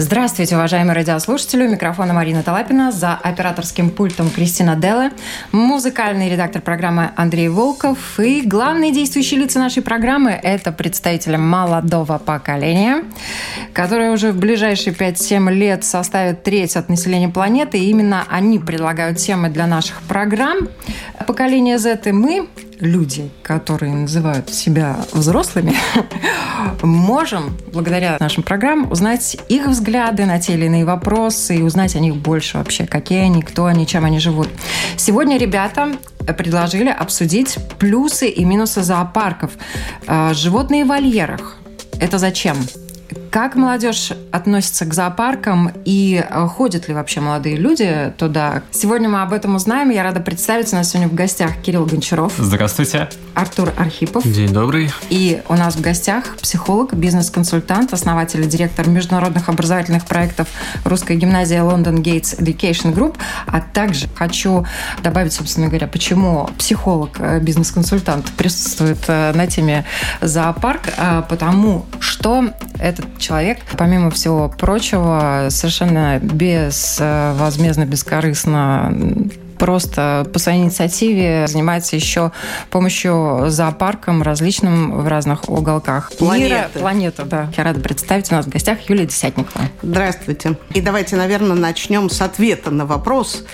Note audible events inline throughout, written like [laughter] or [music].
Здравствуйте, уважаемые радиослушатели. У микрофона Марина Талапина. За операторским пультом Кристина Делла. Музыкальный редактор программы Андрей Волков. И главные действующие лица нашей программы – это представители молодого поколения, которые уже в ближайшие 5-7 лет составят треть от населения планеты. И именно они предлагают темы для наших программ. Поколение Z и мы люди, которые называют себя взрослыми, [laughs] можем, благодаря нашим программам, узнать их взгляды на те или иные вопросы и узнать о них больше вообще, какие они, кто они, чем они живут. Сегодня ребята предложили обсудить плюсы и минусы зоопарков. Э, животные в вольерах. Это зачем? Как молодежь относится к зоопаркам и э, ходят ли вообще молодые люди туда? Сегодня мы об этом узнаем. Я рада представить. У нас сегодня в гостях Кирилл Гончаров. Здравствуйте. Артур Архипов. День добрый. И у нас в гостях психолог, бизнес-консультант, основатель и директор международных образовательных проектов Русская гимназия London Gates Education Group. А также хочу добавить, собственно говоря, почему психолог, э, бизнес-консультант присутствует э, на теме зоопарк. Потому что этот человек, помимо всего прочего, совершенно безвозмездно, бескорыстно просто по своей инициативе занимается еще помощью зоопаркам различным в разных уголках планеты. мира. Планета, да. Я рада представить у нас в гостях Юлия Десятникова. Здравствуйте. И давайте, наверное, начнем с ответа на вопрос,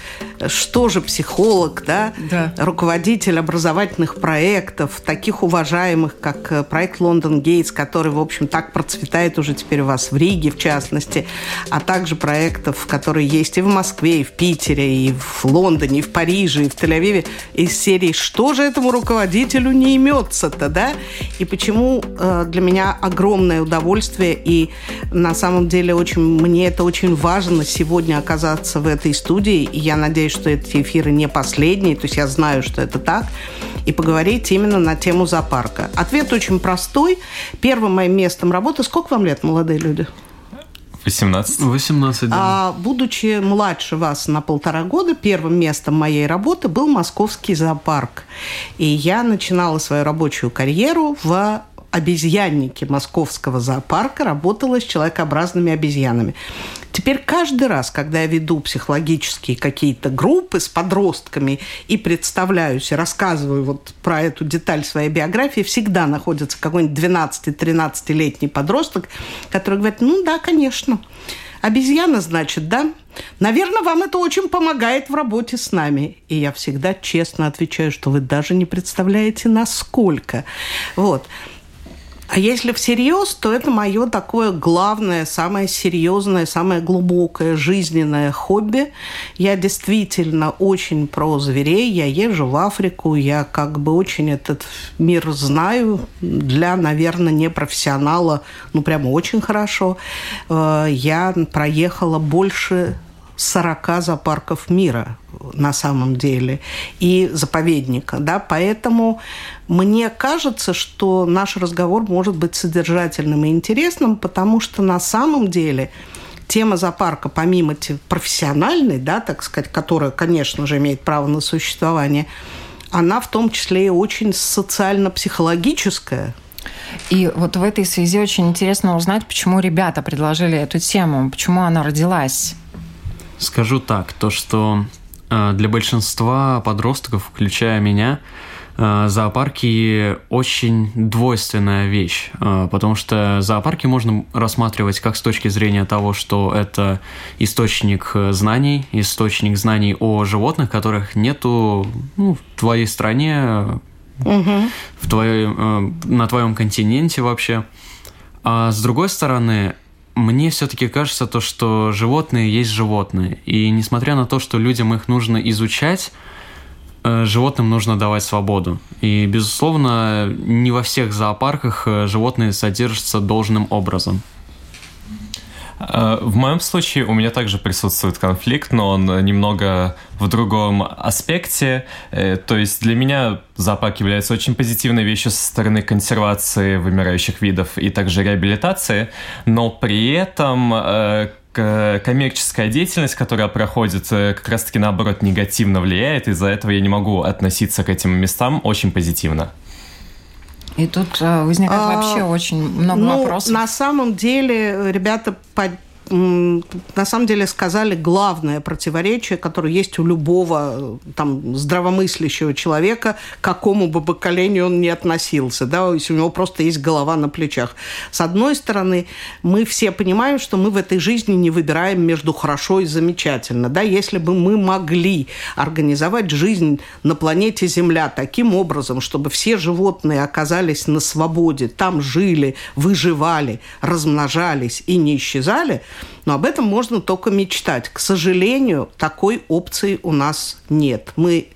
что же психолог, да, да. руководитель образовательных проектов, таких уважаемых, как э, проект Лондон Гейтс, который, в общем, так процветает уже теперь у вас в Риге, в частности, а также проектов, которые есть и в Москве, и в Питере, и в Лондоне, и в Париже, и в Тель-Авиве, из серии «Что же этому руководителю не имется-то, да?» И почему э, для меня огромное удовольствие, и на самом деле очень, мне это очень важно сегодня оказаться в этой студии, и я надеюсь, надеюсь, что эти эфиры не последние, то есть я знаю, что это так, и поговорить именно на тему зоопарка. Ответ очень простой. Первым моим местом работы... Сколько вам лет, молодые люди? 18. 18, да. А, будучи младше вас на полтора года, первым местом моей работы был московский зоопарк. И я начинала свою рабочую карьеру в обезьяннике московского зоопарка, работала с человекообразными обезьянами. Теперь каждый раз, когда я веду психологические какие-то группы с подростками и представляюсь, и рассказываю вот про эту деталь своей биографии, всегда находится какой-нибудь 12-13-летний подросток, который говорит, ну да, конечно, обезьяна, значит, да? Наверное, вам это очень помогает в работе с нами. И я всегда честно отвечаю, что вы даже не представляете, насколько. Вот. А если всерьез, то это мое такое главное, самое серьезное, самое глубокое жизненное хобби. Я действительно очень про зверей. Я езжу в Африку, я как бы очень этот мир знаю. Для, наверное, непрофессионала, ну, прямо очень хорошо. Э, я проехала больше 40 зоопарков мира на самом деле и заповедника, да, поэтому мне кажется, что наш разговор может быть содержательным и интересным, потому что на самом деле тема зоопарка, помимо профессиональной, да, так сказать, которая, конечно же, имеет право на существование, она в том числе и очень социально-психологическая, и вот в этой связи очень интересно узнать, почему ребята предложили эту тему, почему она родилась. Скажу так, то что э, для большинства подростков, включая меня, э, зоопарки очень двойственная вещь, э, потому что зоопарки можно рассматривать как с точки зрения того, что это источник знаний, источник знаний о животных, которых нету ну, в твоей стране, угу. в твоей, на твоем континенте вообще. А с другой стороны, мне все-таки кажется то, что животные есть животные. И несмотря на то, что людям их нужно изучать, э, животным нужно давать свободу. И, безусловно, не во всех зоопарках э, животные содержатся должным образом. Э, в моем случае у меня также присутствует конфликт, но он немного в другом аспекте. Э, то есть для меня зоопарк является очень позитивной вещью со стороны консервации вымирающих видов и также реабилитации, но при этом э, коммерческая деятельность, которая проходит, как раз-таки наоборот негативно влияет, из-за этого я не могу относиться к этим местам очень позитивно. И тут возникает а, вообще очень много ну, вопросов. На самом деле, ребята на самом деле сказали главное противоречие, которое есть у любого там, здравомыслящего человека, к какому бы поколению он ни относился, да, если у него просто есть голова на плечах. С одной стороны, мы все понимаем, что мы в этой жизни не выбираем между хорошо и замечательно. Да? Если бы мы могли организовать жизнь на планете Земля таким образом, чтобы все животные оказались на свободе, там жили, выживали, размножались и не исчезали – но об этом можно только мечтать. К сожалению, такой опции у нас нет. Мы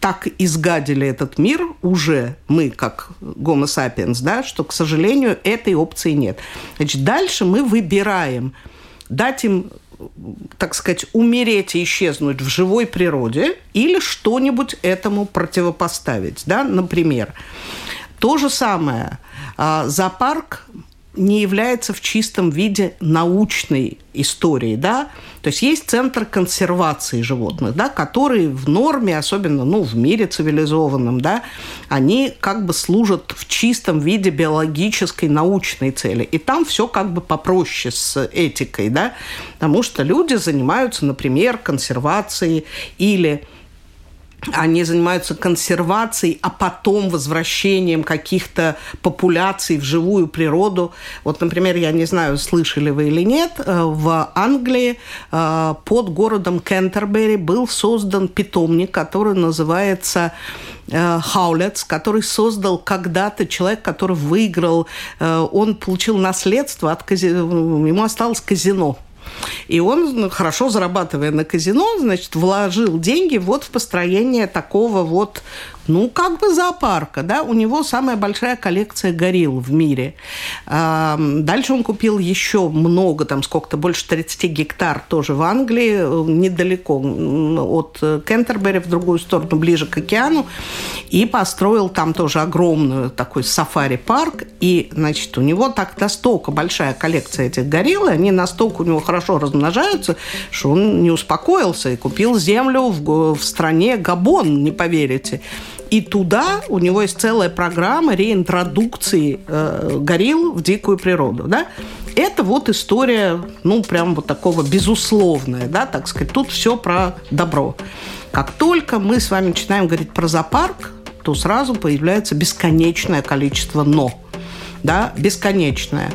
так изгадили этот мир уже, мы как Homo sapiens, да, что, к сожалению, этой опции нет. Значит, дальше мы выбираем дать им так сказать, умереть и исчезнуть в живой природе или что-нибудь этому противопоставить. Да? Например, то же самое. А, зоопарк не является в чистом виде научной историей, да, то есть есть центр консервации животных, да, которые в норме, особенно, ну, в мире цивилизованном, да, они как бы служат в чистом виде биологической научной цели, и там все как бы попроще с этикой, да, потому что люди занимаются, например, консервацией или они занимаются консервацией, а потом возвращением каких-то популяций в живую природу. Вот, например, я не знаю, слышали вы или нет, э, в Англии э, под городом Кентербери был создан питомник, который называется Хаулец, э, который создал когда-то человек, который выиграл, он получил наследство от казино, ему осталось казино и он, ну, хорошо зарабатывая на казино, значит, вложил деньги вот в построение такого вот ну, как бы зоопарка, да, у него самая большая коллекция горилл в мире. Дальше он купил еще много, там сколько-то, больше 30 гектар тоже в Англии, недалеко от Кентербери, в другую сторону, ближе к океану, и построил там тоже огромный такой сафари-парк, и, значит, у него так настолько большая коллекция этих горилл, они настолько у него хорошо размножаются, что он не успокоился и купил землю в, в стране Габон, не поверите. И туда у него есть целая программа реинтродукции э, горилл в дикую природу. Да? Это вот история, ну, прям вот такого безусловная, да, так сказать. Тут все про добро. Как только мы с вами начинаем говорить про зоопарк, то сразу появляется бесконечное количество «но». Да, бесконечное.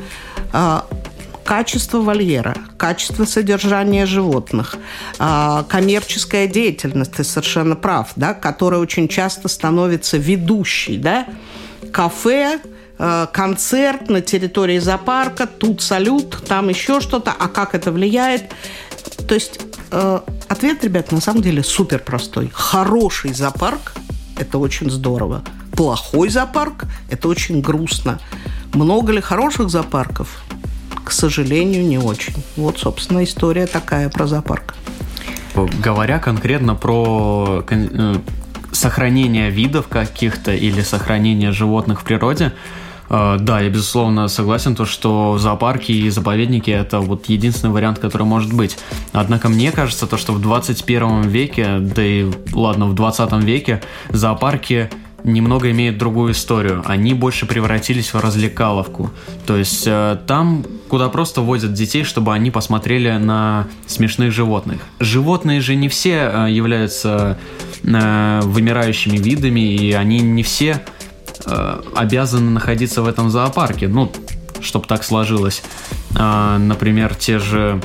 Качество вольера, качество содержания животных, а, коммерческая деятельность, ты совершенно прав, да, которая очень часто становится ведущей, да, кафе, а, концерт на территории зоопарка, тут салют, там еще что-то, а как это влияет? То есть э, ответ, ребят, на самом деле супер простой. Хороший зоопарк – это очень здорово. Плохой зоопарк – это очень грустно. Много ли хороших зоопарков? К сожалению, не очень. Вот, собственно, история такая про зоопарк. Говоря конкретно про э, сохранение видов каких-то или сохранение животных в природе, э, да, я безусловно согласен, то, что зоопарки и заповедники это вот единственный вариант, который может быть. Однако мне кажется, то, что в 21 веке, да и ладно, в 20 веке зоопарки немного имеют другую историю. Они больше превратились в развлекаловку. То есть э, там, куда просто возят детей, чтобы они посмотрели на смешных животных. Животные же не все э, являются э, вымирающими видами, и они не все э, обязаны находиться в этом зоопарке. Ну, чтобы так сложилось. Э, например, те же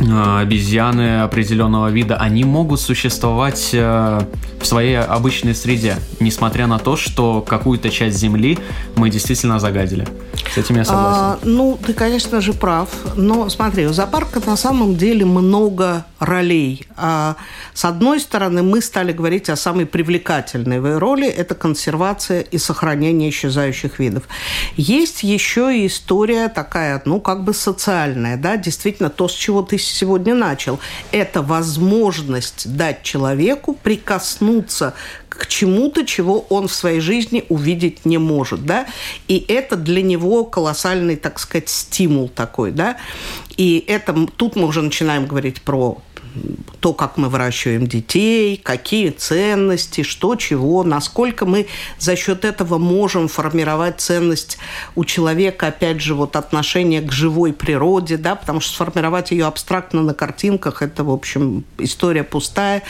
обезьяны определенного вида, они могут существовать в своей обычной среде, несмотря на то, что какую-то часть Земли мы действительно загадили. С этим я согласен. А, ну, ты, конечно же, прав. Но смотри, у зоопарка на самом деле много ролей. А, с одной стороны, мы стали говорить о самой привлекательной роли – это консервация и сохранение исчезающих видов. Есть еще и история такая, ну, как бы социальная, да, действительно, то, с чего ты сегодня начал. Это возможность дать человеку прикоснуться к чему-то, чего он в своей жизни увидеть не может, да, и это для него колоссальный, так сказать, стимул такой, да, и это тут мы уже начинаем говорить про то, как мы выращиваем детей, какие ценности, что, чего, насколько мы за счет этого можем формировать ценность у человека, опять же, вот отношение к живой природе, да, потому что сформировать ее абстрактно на картинках – это, в общем, история пустая.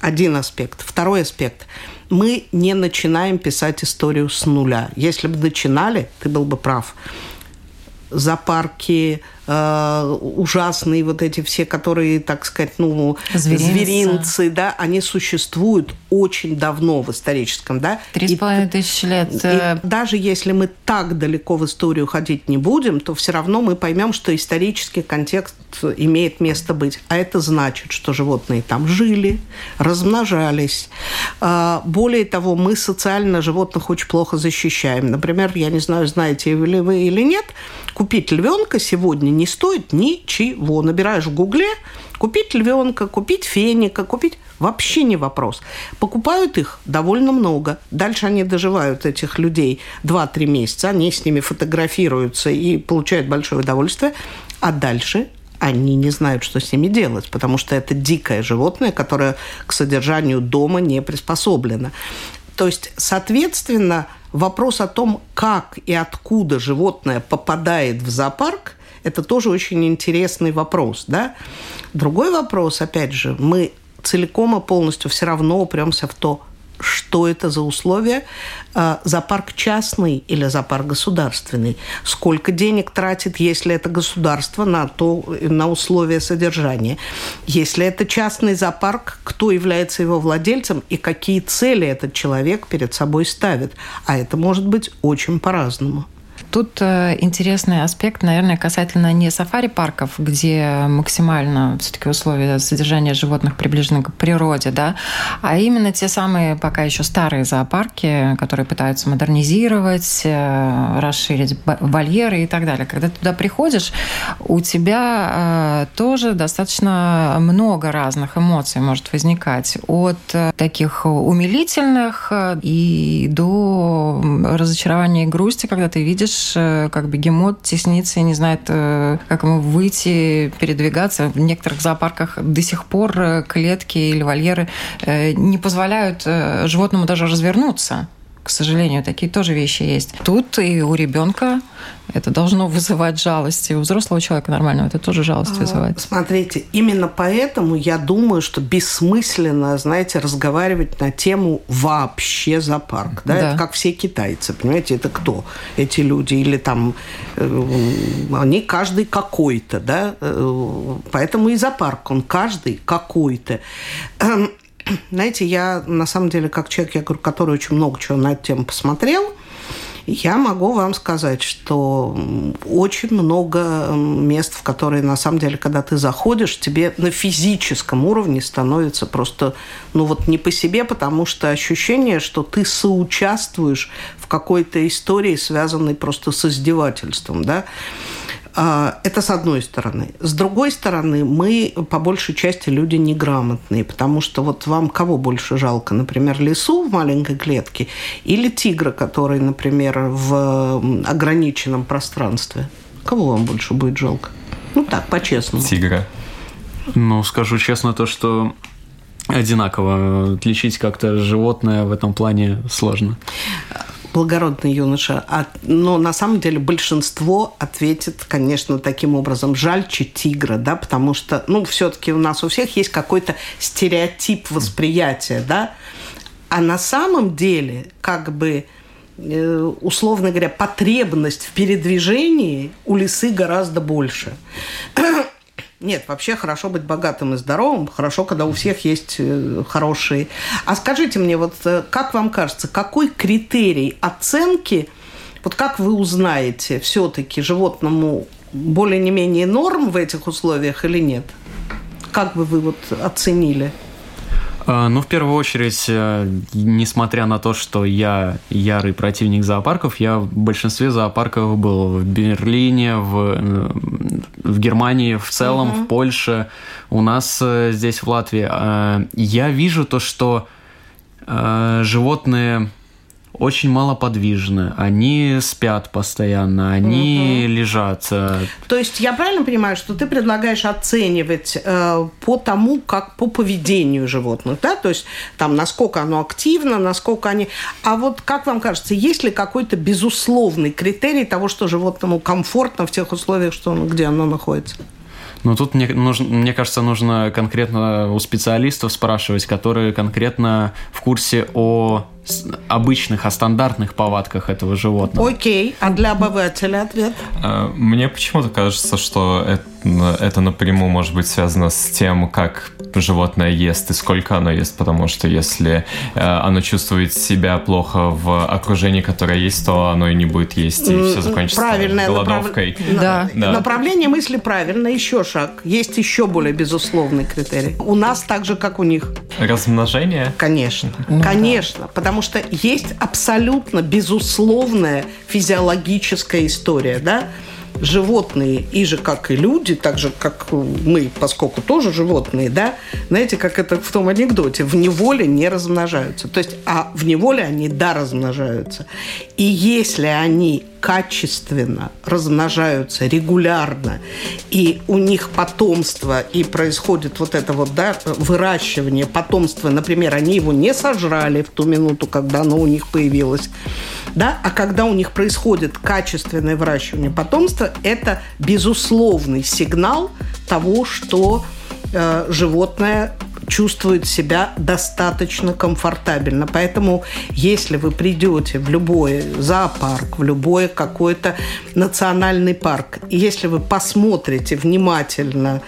Один аспект. Второй аспект – мы не начинаем писать историю с нуля. Если бы начинали, ты был бы прав. Зоопарки, э, ужасные вот эти все, которые, так сказать, ну, зверинцы, зверинцы да, они существуют очень давно в историческом, да. Три с половиной тысячи лет. И э, даже если мы так далеко в историю ходить не будем, то все равно мы поймем, что исторический контекст имеет место быть. А это значит, что животные там жили, размножались. А, более того, мы социально животных очень плохо защищаем. Например, я не знаю, знаете ли вы или нет, купить львенка сегодня не стоит ничего. Набираешь в Гугле купить львенка, купить феника, купить вообще не вопрос. Покупают их довольно много. Дальше они доживают этих людей 2-3 месяца, они с ними фотографируются и получают большое удовольствие. А дальше они не знают, что с ними делать, потому что это дикое животное, которое к содержанию дома не приспособлено. То есть, соответственно, вопрос о том, как и откуда животное попадает в зоопарк, это тоже очень интересный вопрос. Да? Другой вопрос, опять же, мы целиком и полностью все равно упремся в то, что это за условия, а, зоопарк частный или зоопарк государственный, сколько денег тратит, если это государство, на, то, на условия содержания. Если это частный зоопарк, кто является его владельцем и какие цели этот человек перед собой ставит. А это может быть очень по-разному. Тут э, интересный аспект, наверное, касательно не сафари-парков, где максимально все-таки условия содержания животных приближены к природе, да, а именно те самые пока еще старые зоопарки, которые пытаются модернизировать, э, расширить вольеры и так далее. Когда ты туда приходишь, у тебя э, тоже достаточно много разных эмоций может возникать. От таких умилительных и до разочарования и грусти, когда ты видишь видишь, э, как бегемот теснится и не знает, э, как ему выйти, передвигаться. В некоторых зоопарках до сих пор э, клетки или вольеры не позволяют животному даже развернуться. К сожалению, такие тоже вещи есть. Тут и у ребенка это должно вызывать жалость. И у взрослого человека нормального это тоже жалость а, вызывает. Смотрите, именно поэтому я думаю, что бессмысленно, знаете, разговаривать на тему вообще зоопарк. Да? да. Это как все китайцы, понимаете, это кто? Эти люди или там э, они каждый какой-то, да? Э, поэтому и зоопарк, он каждый какой-то. [clears throat] Знаете, я на самом деле, как человек, я говорю, который очень много чего на эту тему посмотрел, я могу вам сказать, что очень много мест, в которые, на самом деле, когда ты заходишь, тебе на физическом уровне становится просто, ну вот не по себе, потому что ощущение, что ты соучаствуешь в какой-то истории, связанной просто с издевательством, да. А, это с одной стороны. С другой стороны, мы по большей части люди неграмотные, потому что вот вам кого больше жалко? Например, лису в маленькой клетке или тигра, который, например, в ограниченном пространстве? Кого вам больше будет жалко? Ну так, по-честному. Тигра. Ну, скажу честно, то, что одинаково. Отличить как-то животное в этом плане сложно благородный юноша. А, но на самом деле большинство ответит, конечно, таким образом. Жальче тигра, да, потому что, ну, все-таки у нас у всех есть какой-то стереотип восприятия, да. А на самом деле, как бы, э, условно говоря, потребность в передвижении у лисы гораздо больше. Нет, вообще хорошо быть богатым и здоровым, хорошо, когда у всех есть э, хорошие. А скажите мне, вот э, как вам кажется, какой критерий оценки Вот как вы узнаете, все-таки животному более не менее норм в этих условиях или нет? Как бы вы вот оценили? А, ну, в первую очередь, э, несмотря на то, что я ярый противник зоопарков, я в большинстве зоопарков был в Берлине, в, э, в Германии в целом, угу. в Польше, у нас э, здесь в Латвии. Я вижу то, что животные очень малоподвижны, они спят постоянно, они угу. лежат. Э. То есть я правильно понимаю, что ты предлагаешь оценивать э, по тому, как по поведению животных, да, то есть там насколько оно активно, насколько они. А вот как вам кажется, есть ли какой-то безусловный критерий того, что животному комфортно в тех условиях, что где оно находится? Ну, тут, мне, нужно, мне кажется, нужно конкретно у специалистов спрашивать, которые конкретно в курсе о обычных, о стандартных повадках этого животного. Окей, а для обывателя ответ? А, мне почему-то кажется, что это, это напрямую может быть связано с тем, как животное ест и сколько оно ест, потому что если э, оно чувствует себя плохо в окружении, которое есть, то оно и не будет есть, и все закончится Правильное голодовкой. Направ... Да. да. Направление мысли правильно. Еще шаг. Есть еще более безусловный критерий. У нас так же, как у них. Размножение? Конечно. Ну, Конечно. Да. Потому что есть абсолютно безусловная физиологическая история, да, животные, и же как и люди, так же как мы, поскольку тоже животные, да, знаете, как это в том анекдоте, в неволе не размножаются. То есть, а в неволе они, да, размножаются. И если они качественно размножаются регулярно, и у них потомство, и происходит вот это вот, да, выращивание потомства, например, они его не сожрали в ту минуту, когда оно у них появилось, да, а когда у них происходит качественное выращивание потомства, это безусловный сигнал того, что э, животное чувствует себя достаточно комфортабельно. Поэтому, если вы придете в любой зоопарк, в любой какой-то национальный парк, если вы посмотрите внимательно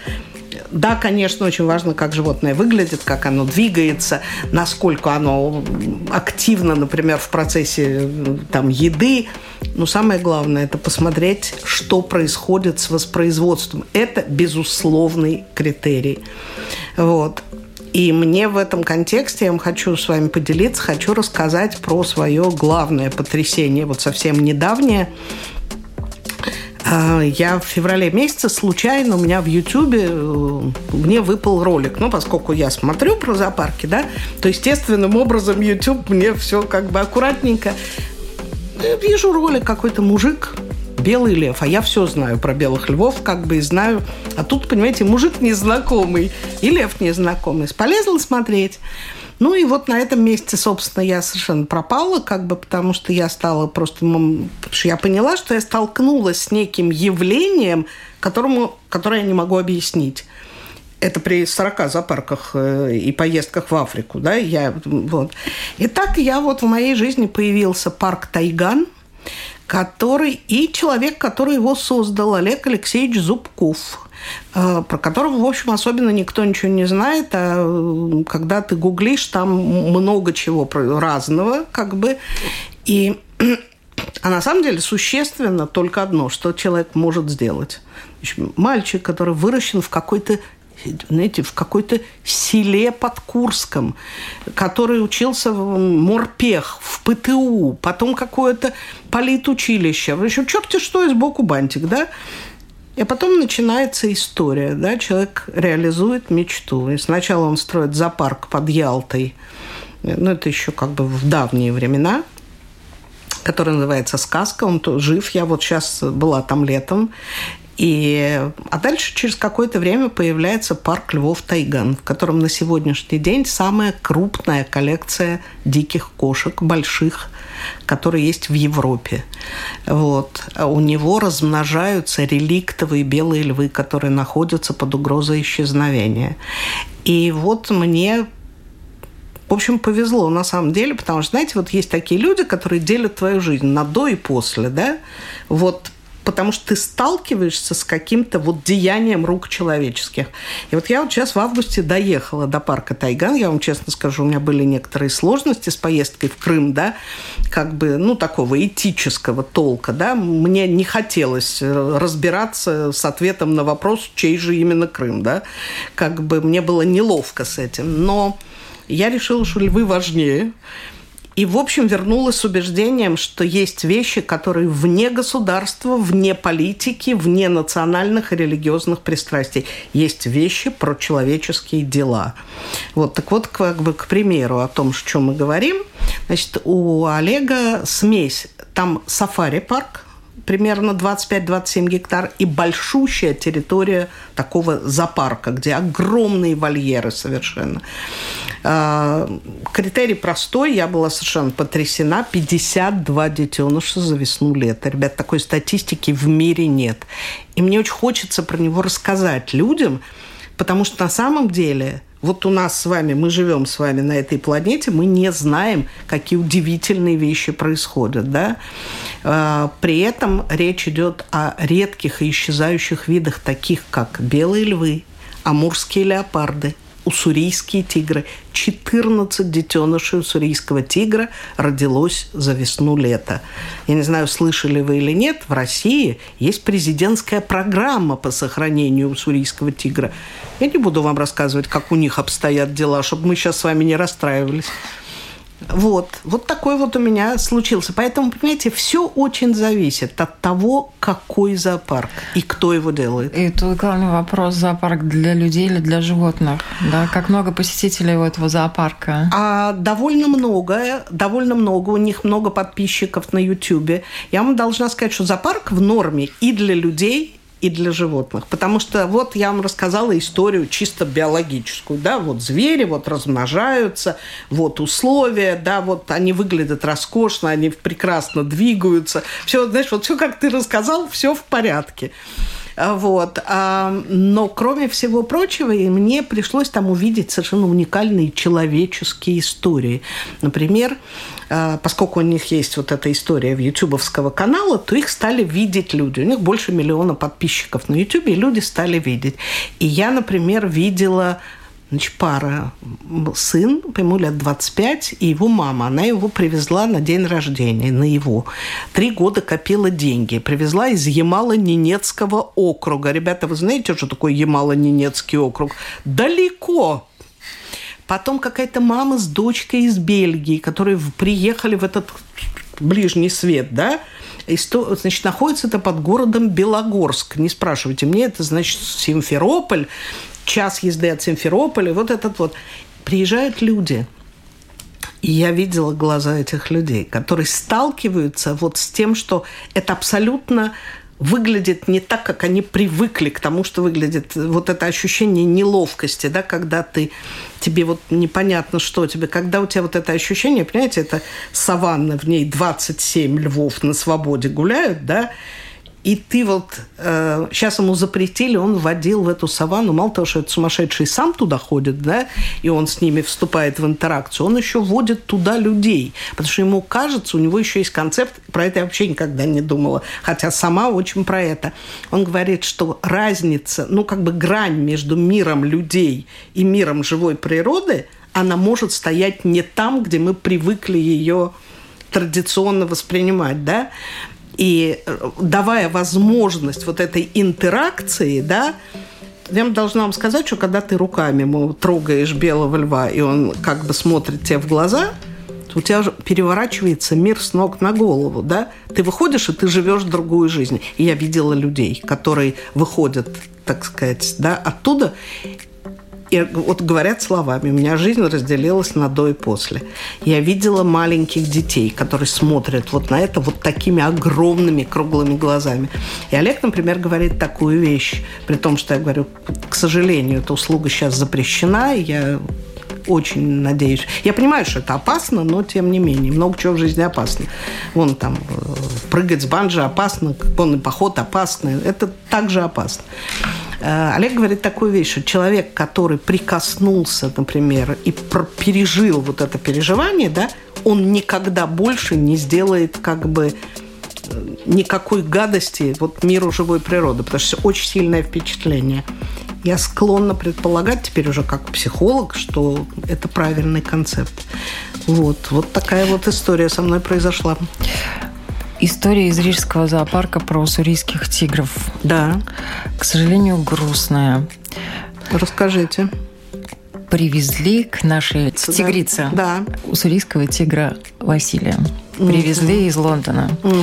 да, конечно, очень важно, как животное выглядит, как оно двигается, насколько оно активно, например, в процессе там, еды. Но самое главное – это посмотреть, что происходит с воспроизводством. Это безусловный критерий. Вот. И мне в этом контексте я хочу с вами поделиться, хочу рассказать про свое главное потрясение, вот совсем недавнее. А, я в феврале месяце случайно у меня в Ютьюбе э, мне выпал ролик. Ну, поскольку я смотрю про зоопарки, да, то естественным образом YouTube мне все как бы аккуратненько. Я вижу ролик какой-то мужик белый лев, а я все знаю про белых львов, как бы и знаю. А тут, понимаете, мужик незнакомый и лев незнакомый. Полезла смотреть. Ну и вот на этом месте, собственно, я совершенно пропала, как бы, потому что я стала просто... Я поняла, что я столкнулась с неким явлением, которому, которое я не могу объяснить. Это при 40 зоопарках э, и поездках в Африку, да, я, вот. И так я вот в моей жизни появился парк Тайган, который и человек, который его создал, Олег Алексеевич Зубков, э, про которого, в общем, особенно никто ничего не знает, а когда ты гуглишь, там много чего разного, как бы, и [clears throat] а на самом деле существенно только одно, что человек может сделать. Мальчик, который выращен в какой-то знаете, в какой-то селе под Курском, который учился в Морпех, в ПТУ, потом какое-то политучилище. В общем, черти что, и сбоку бантик, да? И потом начинается история, да, человек реализует мечту. И сначала он строит зоопарк под Ялтой, ну, это еще как бы в давние времена, который называется «Сказка». Он жив. Я вот сейчас была там летом. И, а дальше через какое-то время появляется парк Львов Тайган, в котором на сегодняшний день самая крупная коллекция диких кошек, больших, которые есть в Европе. Вот. У него размножаются реликтовые белые львы, которые находятся под угрозой исчезновения. И вот мне в общем, повезло на самом деле, потому что, знаете, вот есть такие люди, которые делят твою жизнь на до и после, да? Вот потому что ты сталкиваешься с каким-то вот деянием рук человеческих. И вот я вот сейчас в августе доехала до парка Тайган, я вам честно скажу, у меня были некоторые сложности с поездкой в Крым, да, как бы, ну, такого этического толка, да, мне не хотелось разбираться с ответом на вопрос, чей же именно Крым, да, как бы мне было неловко с этим, но я решила, что львы важнее, и, в общем, вернулась с убеждением, что есть вещи, которые вне государства, вне политики, вне национальных и религиозных пристрастий. Есть вещи про человеческие дела. Вот, так вот, как бы, к примеру, о том, о чем мы говорим. Значит, у Олега смесь. Там сафари-парк, примерно 25-27 гектар, и большущая территория такого зоопарка, где огромные вольеры совершенно. А, критерий простой, я была совершенно потрясена. 52 детеныша за весну лета. Ребят, такой статистики в мире нет. И мне очень хочется про него рассказать людям, потому что на самом деле вот у нас с вами, мы живем с вами на этой планете, мы не знаем, какие удивительные вещи происходят. Да? А, при этом речь идет о редких и исчезающих видах, таких как белые львы, амурские леопарды – уссурийские тигры. 14 детенышей уссурийского тигра родилось за весну-лето. Я не знаю, слышали вы или нет, в России есть президентская программа по сохранению уссурийского тигра. Я не буду вам рассказывать, как у них обстоят дела, чтобы мы сейчас с вами не расстраивались. Вот, вот такой вот у меня случился. Поэтому, понимаете, все очень зависит от того, какой зоопарк и кто его делает. И тут главный вопрос, зоопарк для людей или для животных? Да? Как много посетителей у этого зоопарка? А, довольно много, довольно много. У них много подписчиков на YouTube. Я вам должна сказать, что зоопарк в норме и для людей, и для животных. Потому что вот я вам рассказала историю чисто биологическую. Да, вот звери вот размножаются, вот условия, да, вот они выглядят роскошно, они прекрасно двигаются. Все, знаешь, вот все, как ты рассказал, все в порядке. Вот. А, но кроме всего прочего, мне пришлось там увидеть совершенно уникальные человеческие истории. Например, а, поскольку у них есть вот эта история в ютубовского канала, то их стали видеть люди. У них больше миллиона подписчиков на ютубе, и люди стали видеть. И я, например, видела Значит, пара, сын, ему лет 25, и его мама. Она его привезла на день рождения, на его. Три года копила деньги. Привезла из Ямало-Ненецкого округа. Ребята, вы знаете, что такое Ямало-Ненецкий округ? Далеко. Потом какая-то мама с дочкой из Бельгии, которые приехали в этот ближний свет, да, и сто, значит, находится это под городом Белогорск. Не спрашивайте мне, это значит Симферополь час езды от Симферополя, вот этот вот. Приезжают люди, и я видела глаза этих людей, которые сталкиваются вот с тем, что это абсолютно выглядит не так, как они привыкли к тому, что выглядит. Вот это ощущение неловкости, да, когда ты, тебе вот непонятно, что тебе, когда у тебя вот это ощущение, понимаете, это саванна, в ней 27 львов на свободе гуляют, да, и ты вот... Э, сейчас ему запретили, он вводил в эту саванну, мало того, что этот сумасшедший сам туда ходит, да, и он с ними вступает в интеракцию, он еще вводит туда людей. Потому что ему кажется, у него еще есть концепт, про это я вообще никогда не думала, хотя сама очень про это. Он говорит, что разница, ну, как бы грань между миром людей и миром живой природы, она может стоять не там, где мы привыкли ее традиционно воспринимать, да, и э, давая возможность вот этой интеракции, да, я должна вам сказать, что когда ты руками мол, трогаешь белого льва, и он как бы смотрит тебе в глаза, у тебя переворачивается мир с ног на голову, да? Ты выходишь, и ты живешь другую жизнь. И я видела людей, которые выходят, так сказать, да, оттуда, и вот говорят словами, у меня жизнь разделилась на до и после. Я видела маленьких детей, которые смотрят вот на это вот такими огромными круглыми глазами. И Олег, например, говорит такую вещь, при том, что я говорю, к сожалению, эта услуга сейчас запрещена, и я очень надеюсь. Я понимаю, что это опасно, но тем не менее, много чего в жизни опасно. Вон там э, прыгать с банджи опасно, конный поход опасно. Это также опасно. Э, Олег говорит такую вещь, что человек, который прикоснулся, например, и пережил вот это переживание, да, он никогда больше не сделает как бы никакой гадости вот миру живой природы, потому что очень сильное впечатление. Я склонна предполагать теперь уже как психолог, что это правильный концепт. Вот, вот такая вот история со мной произошла. История из Рижского зоопарка про уссурийских тигров. Да. К сожалению, грустная. Расскажите. Привезли к нашей тигрице да. уссурийского тигра Василия. Привезли угу. из Лондона. Угу.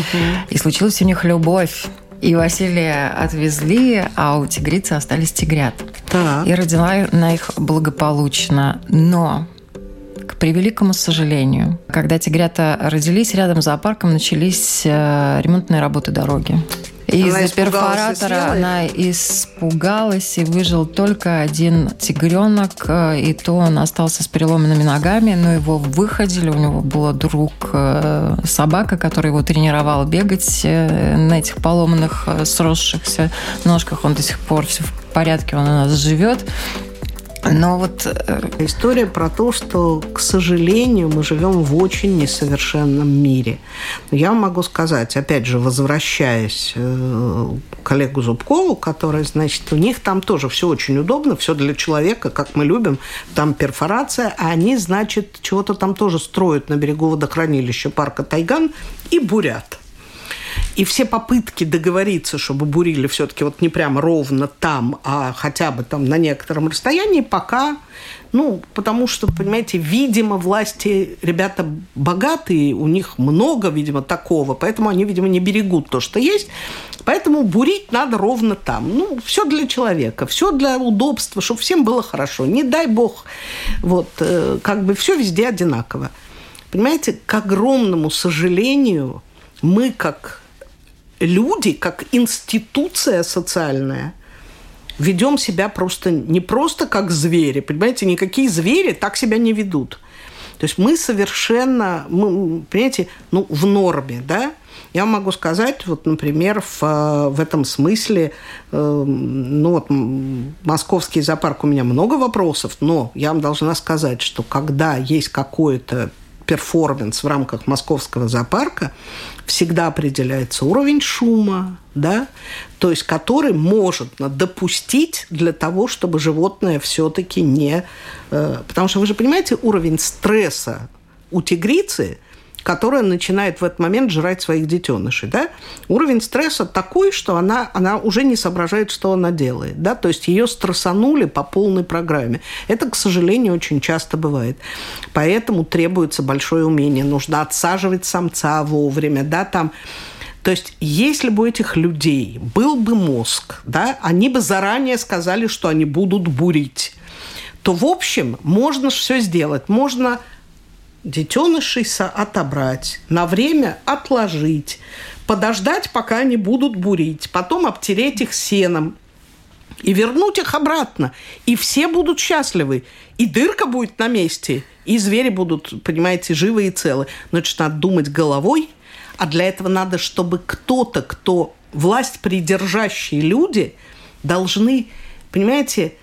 И случилась у них любовь. И Василия отвезли, а у тигрицы остались тигрят. Так. И родила на их благополучно. Но к превеликому сожалению, когда тигрята родились, рядом с зоопарком начались э, ремонтные работы дороги. Из-за перфоратора она испугалась и выжил только один тигренок, э, и то он остался с переломанными ногами, но его выходили, у него был друг э, собака, который его тренировал бегать на этих поломанных, сросшихся ножках, он до сих пор все в порядке, он у нас живет. Но вот э, история про то, что, к сожалению, мы живем в очень несовершенном мире. Я могу сказать, опять же, возвращаясь э, к коллегу Зубкову, который, значит, у них там тоже все очень удобно, все для человека, как мы любим, там перфорация, а они, значит, чего-то там тоже строят на берегу водохранилища парка Тайган и бурят. И все попытки договориться, чтобы бурили все-таки вот не прямо ровно там, а хотя бы там на некотором расстоянии, пока ну, потому что, понимаете, видимо, власти ребята богатые, у них много, видимо, такого, поэтому они, видимо, не берегут то, что есть. Поэтому бурить надо ровно там. Ну, все для человека, все для удобства, чтобы всем было хорошо. Не дай бог, вот, э, как бы все везде одинаково. Понимаете, к огромному сожалению, мы, как люди, как институция социальная, ведем себя просто не просто как звери, понимаете, никакие звери так себя не ведут. То есть мы совершенно, мы, понимаете, ну, в норме, да, я могу сказать, вот, например, в, в этом смысле, э, ну вот, московский зоопарк, у меня много вопросов, но я вам должна сказать, что когда есть какое-то перформанс в рамках московского зоопарка всегда определяется уровень шума, да, то есть который может допустить для того, чтобы животное все-таки не... Э, потому что вы же понимаете, уровень стресса у тигрицы – которая начинает в этот момент жрать своих детенышей. Да? Уровень стресса такой, что она, она уже не соображает, что она делает. Да? То есть ее стрессанули по полной программе. Это, к сожалению, очень часто бывает. Поэтому требуется большое умение. Нужно отсаживать самца вовремя. Да? Там то есть, если бы у этих людей был бы мозг, да, они бы заранее сказали, что они будут бурить, то, в общем, можно все сделать. Можно детенышей отобрать, на время отложить, подождать, пока они будут бурить, потом обтереть их сеном и вернуть их обратно. И все будут счастливы. И дырка будет на месте, и звери будут, понимаете, живы и целы. Значит, надо думать головой, а для этого надо, чтобы кто-то, кто власть придержащие люди, должны, понимаете,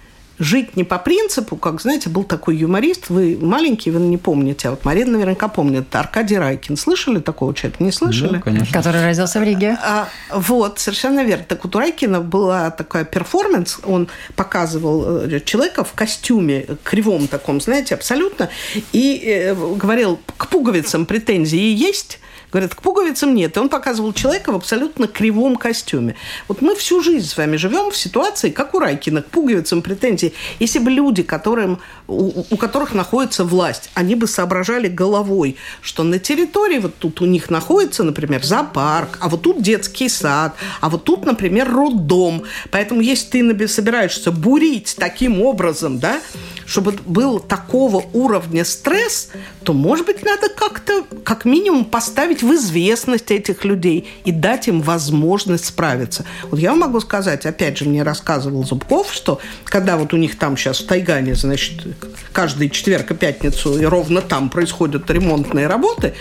жить не по принципу, как, знаете, был такой юморист, вы маленький, вы не помните, а вот Марина наверняка помнит, Аркадий Райкин. Слышали такого человека? Не слышали? Да, конечно. Который родился в Риге. А, вот, совершенно верно. Так вот у Райкина была такая перформанс, он показывал э, человека в костюме кривом таком, знаете, абсолютно, и э, говорил, к пуговицам претензии есть, Говорят, к пуговицам нет. И он показывал человека в абсолютно кривом костюме. Вот мы всю жизнь с вами живем в ситуации, как у Райкина, к пуговицам претензий. Если бы люди, которым, у, у которых находится власть, они бы соображали головой, что на территории вот тут у них находится, например, зоопарк, а вот тут детский сад, а вот тут, например, роддом. Поэтому если ты собираешься бурить таким образом, да, чтобы был такого уровня стресс, то, может быть, надо как-то, как минимум, поставить поставить в известность этих людей и дать им возможность справиться. Вот я могу сказать, опять же, мне рассказывал Зубков, что когда вот у них там сейчас в Тайгане, значит, каждый четверг и пятницу и ровно там происходят ремонтные работы,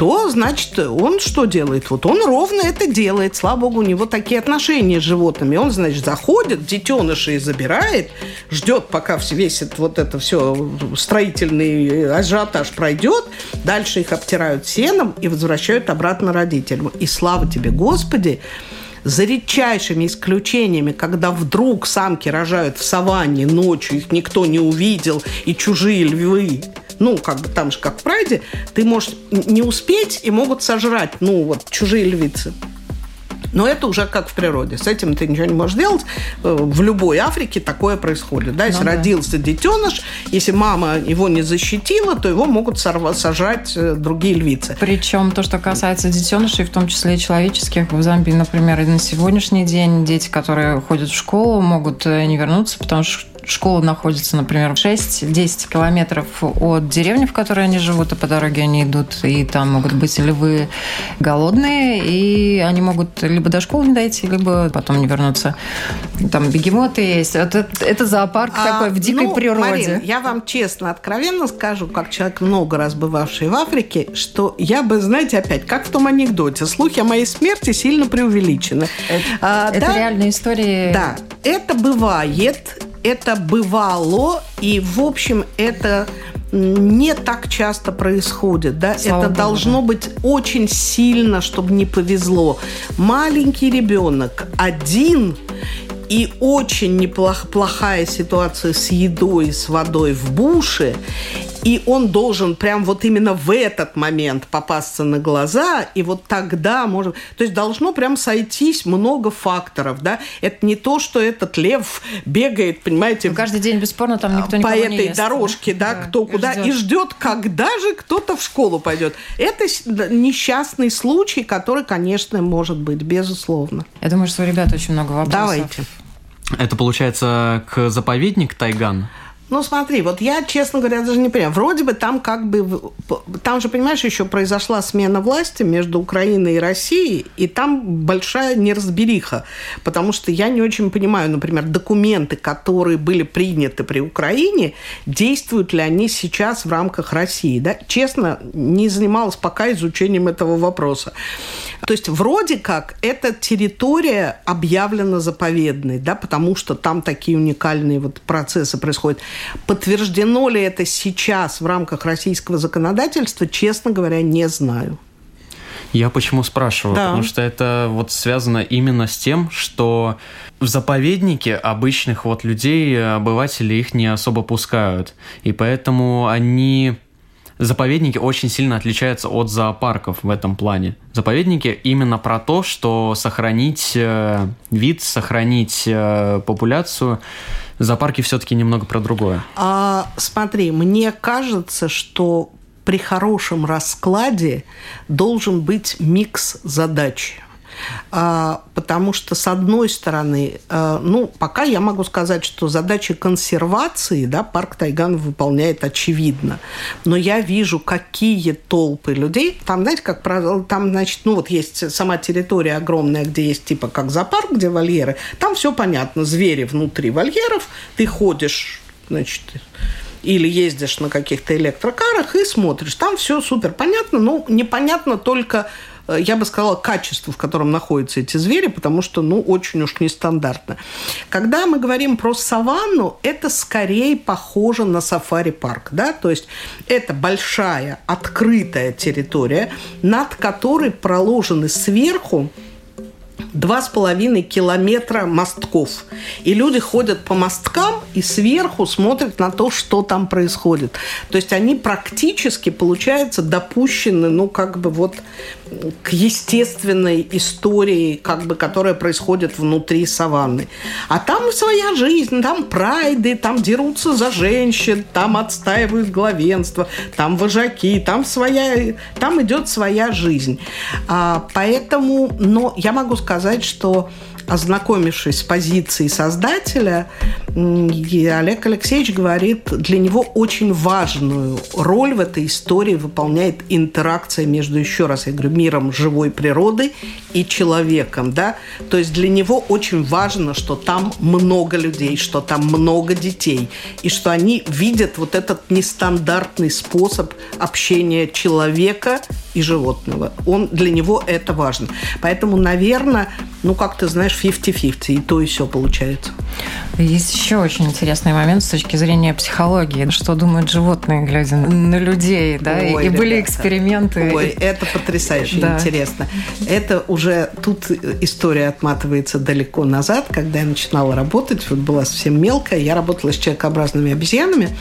то, значит, он что делает? Вот он ровно это делает. Слава богу, у него такие отношения с животными. Он, значит, заходит, детенышей забирает, ждет, пока весь это, вот это все строительный ажиотаж пройдет, дальше их обтирают сеном и возвращают обратно родителям. И слава тебе, Господи, за редчайшими исключениями, когда вдруг самки рожают в саванне ночью, их никто не увидел, и чужие львы ну, как бы там же, как в прайде, ты можешь не успеть и могут сожрать, ну, вот, чужие львицы. Но это уже как в природе. С этим ты ничего не можешь делать. Э, в любой Африке такое происходит. Да? Если ну, родился да. детеныш, если мама его не защитила, то его могут сорвать, сожрать э, другие львицы. Причем то, что касается детенышей, в том числе и человеческих, в Замбии, например, и на сегодняшний день дети, которые ходят в школу, могут э, не вернуться, потому что школа находится, например, 6-10 километров от деревни, в которой они живут, и по дороге они идут, и там могут быть львы голодные, и они могут либо до школы не дойти, либо потом не вернуться. Там бегемоты есть. Это, это зоопарк а, такой в дикой ну, природе. Марин, я вам честно, откровенно скажу, как человек много раз бывавший в Африке, что я бы, знаете, опять, как в том анекдоте, слухи о моей смерти сильно преувеличены. Это, а, это да, реальные истории. Да, это бывает, это бывало, и, в общем, это не так часто происходит. Да? Слава это Богу. должно быть очень сильно, чтобы не повезло. Маленький ребенок один и очень неплохая ситуация с едой, с водой в буше, и он должен прям вот именно в этот момент попасться на глаза, и вот тогда может... То есть должно прям сойтись много факторов, да? Это не то, что этот лев бегает, понимаете... Ну, каждый день, бесспорно, там никто По этой не ест, дорожке, да, да кто куда, ждет. и ждет, когда же кто-то в школу пойдет. Это несчастный случай, который, конечно, может быть, безусловно. Я думаю, что у ребят очень много вопросов. Давайте. Это получается к заповедник Тайган? Ну, смотри, вот я, честно говоря, даже не понимаю. Вроде бы там как бы... Там же, понимаешь, еще произошла смена власти между Украиной и Россией, и там большая неразбериха. Потому что я не очень понимаю, например, документы, которые были приняты при Украине, действуют ли они сейчас в рамках России. Да? Честно, не занималась пока изучением этого вопроса. То есть вроде как эта территория объявлена заповедной, да, потому что там такие уникальные вот процессы происходят. Подтверждено ли это сейчас в рамках российского законодательства, честно говоря, не знаю. Я почему спрашиваю? Да. Потому что это вот связано именно с тем, что в заповеднике обычных вот людей, обыватели их не особо пускают. И поэтому они заповедники очень сильно отличаются от зоопарков в этом плане. Заповедники именно про то, что сохранить э, вид, сохранить э, популяцию. Зоопарки все-таки немного про другое. А, смотри, мне кажется, что при хорошем раскладе должен быть микс задач. А, потому что, с одной стороны, а, ну, пока я могу сказать, что задачи консервации да, парк Тайган выполняет очевидно. Но я вижу, какие толпы людей. Там, знаете, как правило, там, значит, ну, вот есть сама территория огромная, где есть типа как зоопарк, где вольеры. Там все понятно. Звери внутри вольеров. Ты ходишь, значит, или ездишь на каких-то электрокарах и смотришь. Там все супер понятно, но непонятно только я бы сказала, качество, в котором находятся эти звери, потому что, ну, очень уж нестандартно. Когда мы говорим про саванну, это скорее похоже на сафари-парк, да, то есть это большая открытая территория, над которой проложены сверху два с половиной километра мостков. И люди ходят по мосткам и сверху смотрят на то, что там происходит. То есть они практически, получается, допущены, ну, как бы вот к естественной истории, как бы, которая происходит внутри саванны. А там своя жизнь, там прайды, там дерутся за женщин, там отстаивают главенство, там вожаки, там своя, там идет своя жизнь. А, поэтому, но я могу сказать, что ознакомившись с позицией создателя, Олег Алексеевич говорит, для него очень важную роль в этой истории выполняет интеракция между, еще раз я говорю, миром живой природы и человеком. Да? То есть для него очень важно, что там много людей, что там много детей, и что они видят вот этот нестандартный способ общения человека и животного. Он, для него это важно. Поэтому, наверное, ну, как ты знаешь, 50-50, и то, и все получается. Есть еще очень интересный момент с точки зрения психологии. Что думают животные, глядя на людей, да? Ой, и ребята. были эксперименты. Ой, это потрясающе да. интересно. Это уже тут история отматывается далеко назад, когда я начинала работать, вот была совсем мелкая, я работала с человекообразными обезьянами,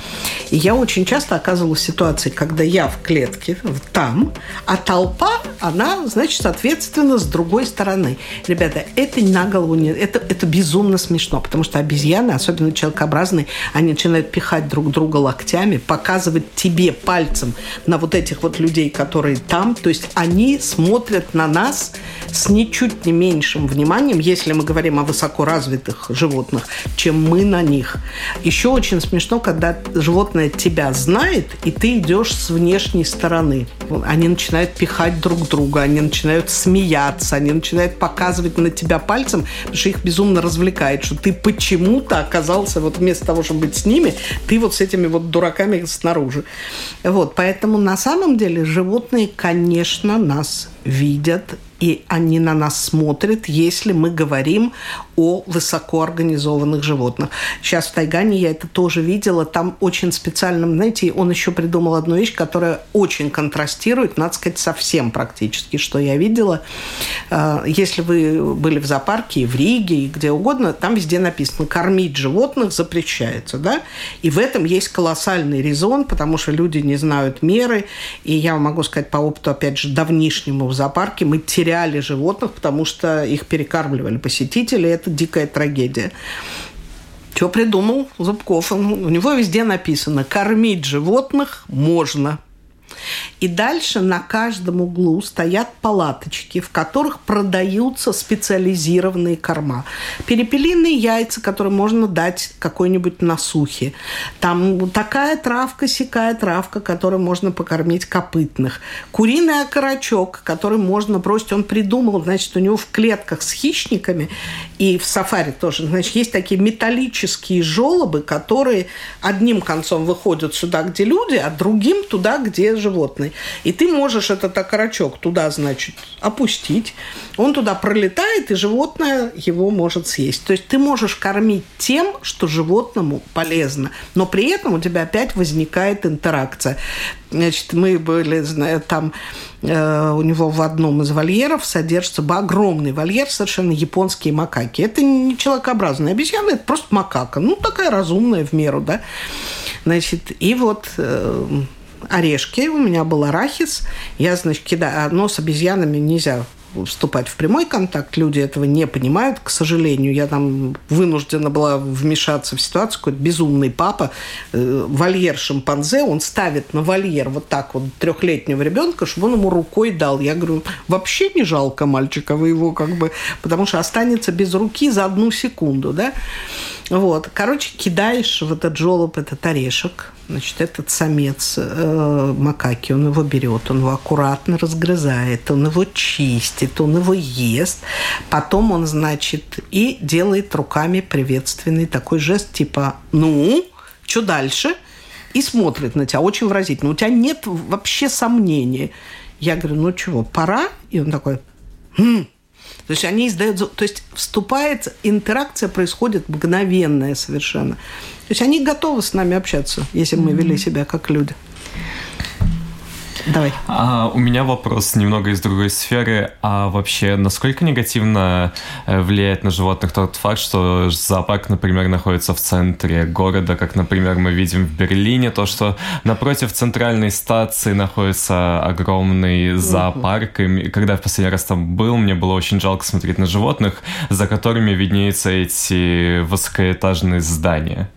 и я очень часто оказывалась в ситуации, когда я в клетке, там, а толпа, она, значит, соответственно, с другой стороны. Ребята, это на голову не... Это, это безумно смешно, потому что обезьяны, особенно человекообразные, они начинают пихать друг друга локтями, показывать тебе пальцем на вот этих вот людей, которые там. То есть они смотрят на нас с ничуть не меньшим вниманием, если мы говорим о высокоразвитых животных, чем мы на них. Еще очень смешно, когда животное тебя знает, и ты идешь с внешней стороны. Они начинают пихать друг друга, они начинают смеяться, они начинают показывать на тебя пальцем, потому что их безумно развлекает, что ты почему-то оказался вот вместо того, чтобы быть с ними, ты вот с этими вот дураками снаружи. Вот, поэтому на самом деле животные, конечно, нас видят и они на нас смотрят, если мы говорим о высокоорганизованных животных. Сейчас в Тайгане я это тоже видела. Там очень специальным, знаете, он еще придумал одну вещь, которая очень контрастирует, надо сказать, совсем практически, что я видела. А, если вы были в зоопарке, в Риге, и где угодно, там везде написано «кормить животных запрещается». Да? И в этом есть колоссальный резон, потому что люди не знают меры. И я могу сказать по опыту, опять же, давнишнему в зоопарке, мы теряли животных, потому что их перекармливали посетители. Это дикая трагедия. Что придумал Зубков? У него везде написано «кормить животных можно». И дальше на каждом углу стоят палаточки, в которых продаются специализированные корма. Перепелиные яйца, которые можно дать какой-нибудь насухе. Там такая травка, сякая травка, которой можно покормить копытных. Куриный окорочок, который можно бросить. Он придумал, значит, у него в клетках с хищниками и в сафари тоже, значит, есть такие металлические желобы, которые одним концом выходят сюда, где люди, а другим туда, где животные стороны. И ты можешь этот окорочок туда, значит, опустить. Он туда пролетает, и животное его может съесть. То есть ты можешь кормить тем, что животному полезно. Но при этом у тебя опять возникает интеракция. Значит, мы были там, э, у него в одном из вольеров содержится огромный вольер, совершенно японские макаки. Это не человекообразные обезьяны, это просто макака. Ну, такая разумная в меру, да. Значит, и вот э, орешки, у меня был арахис. Я, значит, кидаю, но с обезьянами нельзя вступать в прямой контакт. Люди этого не понимают, к сожалению. Я там вынуждена была вмешаться в ситуацию. Какой-то безумный папа, э, вольер шимпанзе, он ставит на вольер вот так вот трехлетнего ребенка, чтобы он ему рукой дал. Я говорю, вообще не жалко мальчика, вы его как бы... Потому что останется без руки за одну секунду, да? Вот. Короче, кидаешь в этот жолоб этот орешек, значит, этот самец э, макаки, он его берет, он его аккуратно разгрызает, он его чистит, он его ест. Потом он, значит, и делает руками приветственный такой жест, типа «ну, что дальше?» и смотрит на тебя очень выразительно. У тебя нет вообще сомнений. Я говорю, ну чего, пора? И он такой, хм, то есть они издают... То есть вступает, интеракция происходит мгновенная совершенно. То есть они готовы с нами общаться, если мы вели себя как люди. Давай. А, у меня вопрос немного из другой сферы. А вообще, насколько негативно э, влияет на животных тот факт, что зоопарк, например, находится в центре города, как, например, мы видим в Берлине, то, что напротив центральной стации находится огромный зоопарк. И когда я в последний раз там был, мне было очень жалко смотреть на животных, за которыми виднеются эти высокоэтажные здания.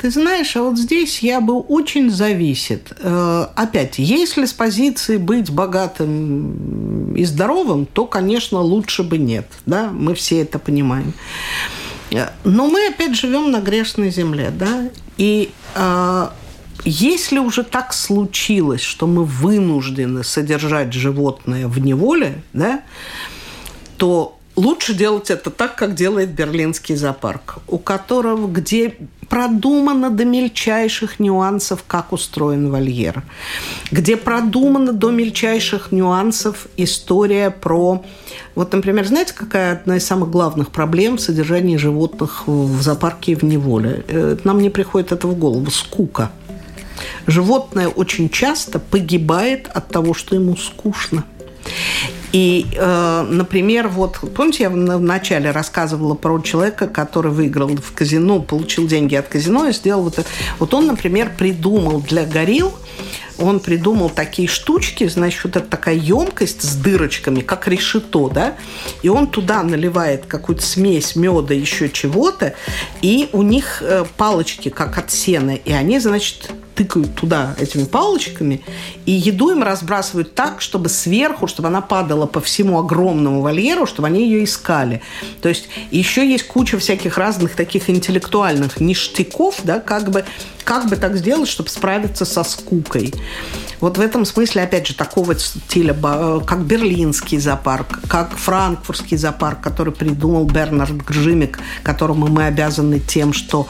Ты знаешь, а вот здесь я бы очень зависит. Э, опять, если с позиции быть богатым и здоровым, то, конечно, лучше бы нет. Да? Мы все это понимаем. Э, но мы опять живем на грешной земле, да, и э, если уже так случилось, что мы вынуждены содержать животное в неволе, да, то лучше делать это так, как делает Берлинский зоопарк, у которого, где продумано до мельчайших нюансов, как устроен вольер, где продумано до мельчайших нюансов история про... Вот, например, знаете, какая одна из самых главных проблем в содержании животных в зоопарке и в неволе? Э, нам не приходит это в голову. Скука. Животное очень часто погибает от того, что ему скучно. И, э, например, вот, помните, я в начале рассказывала про человека, который выиграл в казино, получил деньги от казино и сделал вот это. Вот он, например, придумал для горилл он придумал такие штучки, значит, вот это такая емкость с дырочками, как решето, да, и он туда наливает какую-то смесь меда, еще чего-то, и у них э, палочки, как от сена, и они, значит, тыкают туда этими палочками, и еду им разбрасывают так, чтобы сверху, чтобы она падала по всему огромному вольеру, чтобы они ее искали. То есть еще есть куча всяких разных таких интеллектуальных ништяков, да, как бы как бы так сделать, чтобы справиться со скукой. Вот в этом смысле, опять же, такого стиля, как берлинский зоопарк, как франкфуртский зоопарк, который придумал Бернард Гржимик, которому мы обязаны тем, что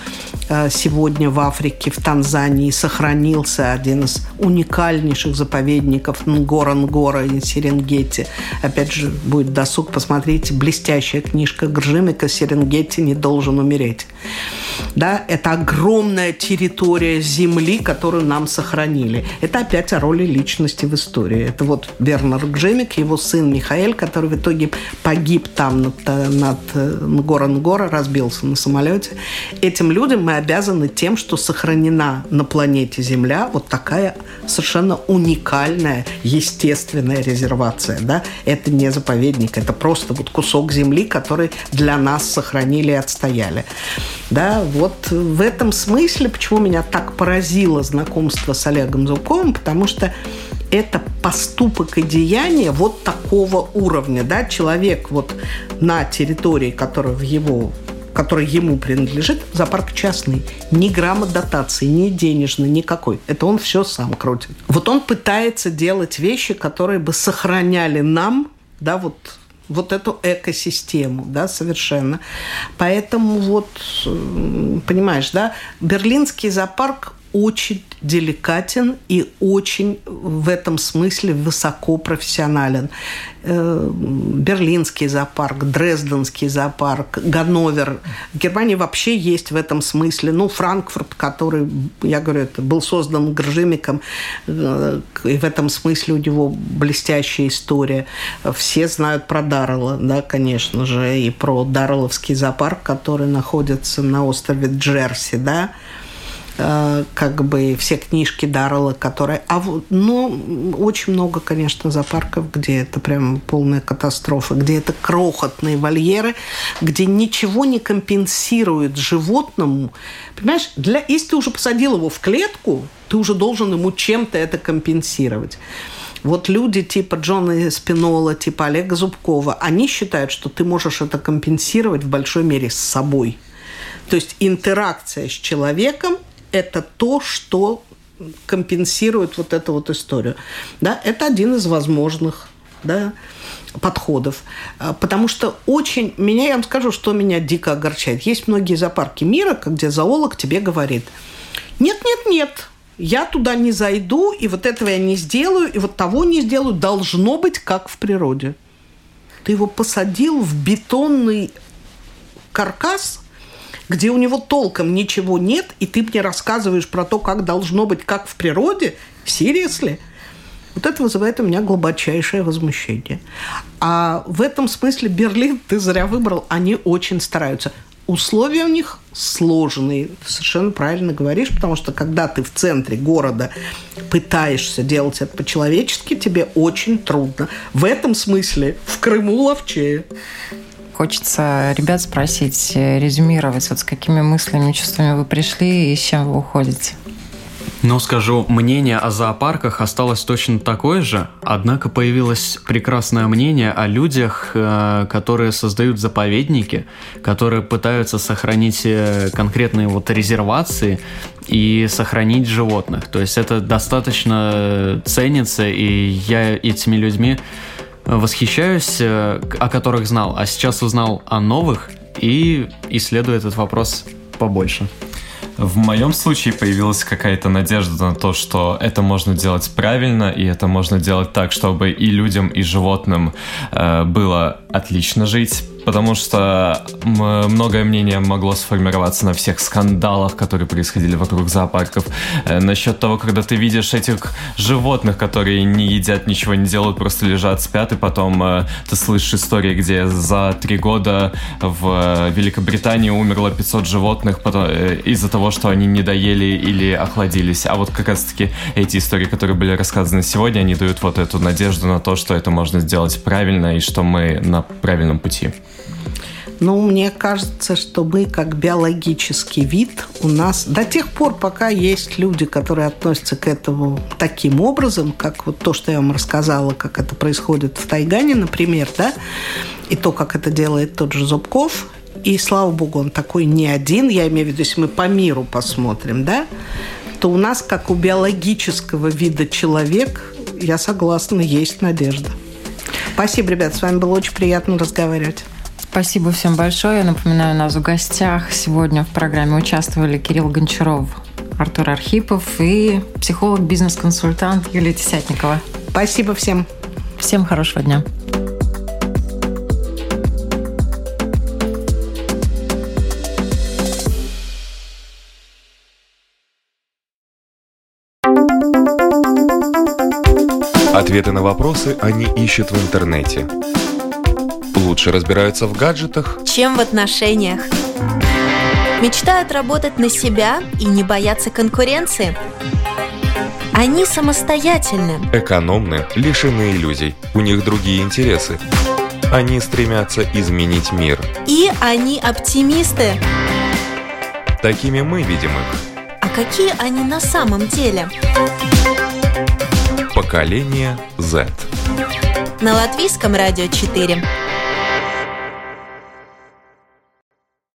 э, сегодня в Африке, в Танзании сохранился один из уникальнейших заповедников Нгора-Нгора и Серенгети. Опять же, будет досуг, посмотрите, блестящая книжка Гржимика «Серенгети не должен умереть». Да, это огромная территория земли, которую нам сохранили. Это опять о роли личности в истории. Это вот Бернар Гжемик, его сын Михаил, который в итоге погиб там над, над Нгора-Нгора, разбился на самолете. Этим людям мы обязаны тем, что сохранена на планете Земля вот такая совершенно уникальная естественная резервация. Да? Это не заповедник, это просто вот кусок земли, который для нас сохранили и отстояли. Да, вот в этом смысле, почему меня так поразило знакомство с Олегом Зубковым, потому что это поступок и деяние вот такого уровня. Да? Человек вот на территории, которая в его который ему принадлежит, зоопарк частный. Ни грамма дотации, ни денежной, никакой. Это он все сам крутит. Вот он пытается делать вещи, которые бы сохраняли нам, да, вот вот эту экосистему, да, совершенно. Поэтому вот, понимаешь, да, Берлинский зоопарк очень деликатен и очень в этом смысле высоко профессионален. Э, Берлинский зоопарк, Дрезденский зоопарк, Ганновер. В Германии вообще есть в этом смысле. Ну, Франкфурт, который, я говорю, это был создан Гржимиком, э, и в этом смысле у него блестящая история. Все знают про Даррелла, да, конечно же, и про Даррелловский зоопарк, который находится на острове Джерси, да, как бы все книжки Даррелла, которые... А вот, но очень много, конечно, зоопарков, где это прям полная катастрофа, где это крохотные вольеры, где ничего не компенсирует животному. Понимаешь, для, если ты уже посадил его в клетку, ты уже должен ему чем-то это компенсировать. Вот люди типа Джона Спинола, типа Олега Зубкова, они считают, что ты можешь это компенсировать в большой мере с собой. То есть интеракция с человеком это то, что компенсирует вот эту вот историю. Да, это один из возможных да, подходов. А, потому что очень... Меня, я вам скажу, что меня дико огорчает. Есть многие зоопарки мира, где зоолог тебе говорит, нет, нет, нет, я туда не зайду, и вот этого я не сделаю, и вот того не сделаю. Должно быть, как в природе. Ты его посадил в бетонный каркас – где у него толком ничего нет, и ты мне рассказываешь про то, как должно быть, как в природе, серьезно? Вот это вызывает у меня глубочайшее возмущение. А в этом смысле Берлин ты зря выбрал. Они очень стараются. Условия у них сложные. Совершенно правильно говоришь, потому что когда ты в центре города пытаешься делать это по-человечески, тебе очень трудно. В этом смысле в Крыму ловчее. Хочется ребят спросить, э, резюмировать, вот с какими мыслями, чувствами вы пришли и с чем вы уходите? Ну, скажу, мнение о зоопарках осталось точно такое же, однако появилось прекрасное мнение о людях, э, которые создают заповедники, которые пытаются сохранить э, конкретные вот резервации и сохранить животных. То есть это достаточно ценится, и я этими людьми восхищаюсь, э, о которых знал, а сейчас узнал о новых и исследую этот вопрос побольше. В моем случае появилась какая-то надежда на то, что это можно делать правильно, и это можно делать так, чтобы и людям, и животным э, было отлично жить потому что многое мнение могло сформироваться на всех скандалах, которые происходили вокруг зоопарков, э, насчет того, когда ты видишь этих животных, которые не едят, ничего не делают, просто лежат, спят, и потом э, ты слышишь истории, где за три года в Великобритании умерло 500 животных э, из-за того, что они не доели или охладились. А вот как раз-таки эти истории, которые были рассказаны сегодня, они дают вот эту надежду на то, что это можно сделать правильно и что мы на правильном пути. Ну, мне кажется, что мы как биологический вид у нас до тех пор, пока есть люди, которые относятся к этому таким образом, как вот то, что я вам рассказала, как это происходит в Тайгане, например, да, и то, как это делает тот же Зубков, и слава богу, он такой не один, я имею в виду, если мы по миру посмотрим, да, то у нас, как у биологического вида человек, я согласна, есть надежда. Спасибо, ребят, с вами было очень приятно разговаривать. Спасибо всем большое. Я напоминаю, у нас в гостях сегодня в программе участвовали Кирилл Гончаров, Артур Архипов и психолог, бизнес-консультант Юлия Тесятникова. Спасибо всем. Всем хорошего дня. Ответы на вопросы они ищут в интернете лучше разбираются в гаджетах, чем в отношениях. Мечтают работать на себя и не бояться конкуренции. Они самостоятельны. Экономны, лишены иллюзий. У них другие интересы. Они стремятся изменить мир. И они оптимисты. Такими мы видим их. А какие они на самом деле? Поколение Z. На латвийском радио 4.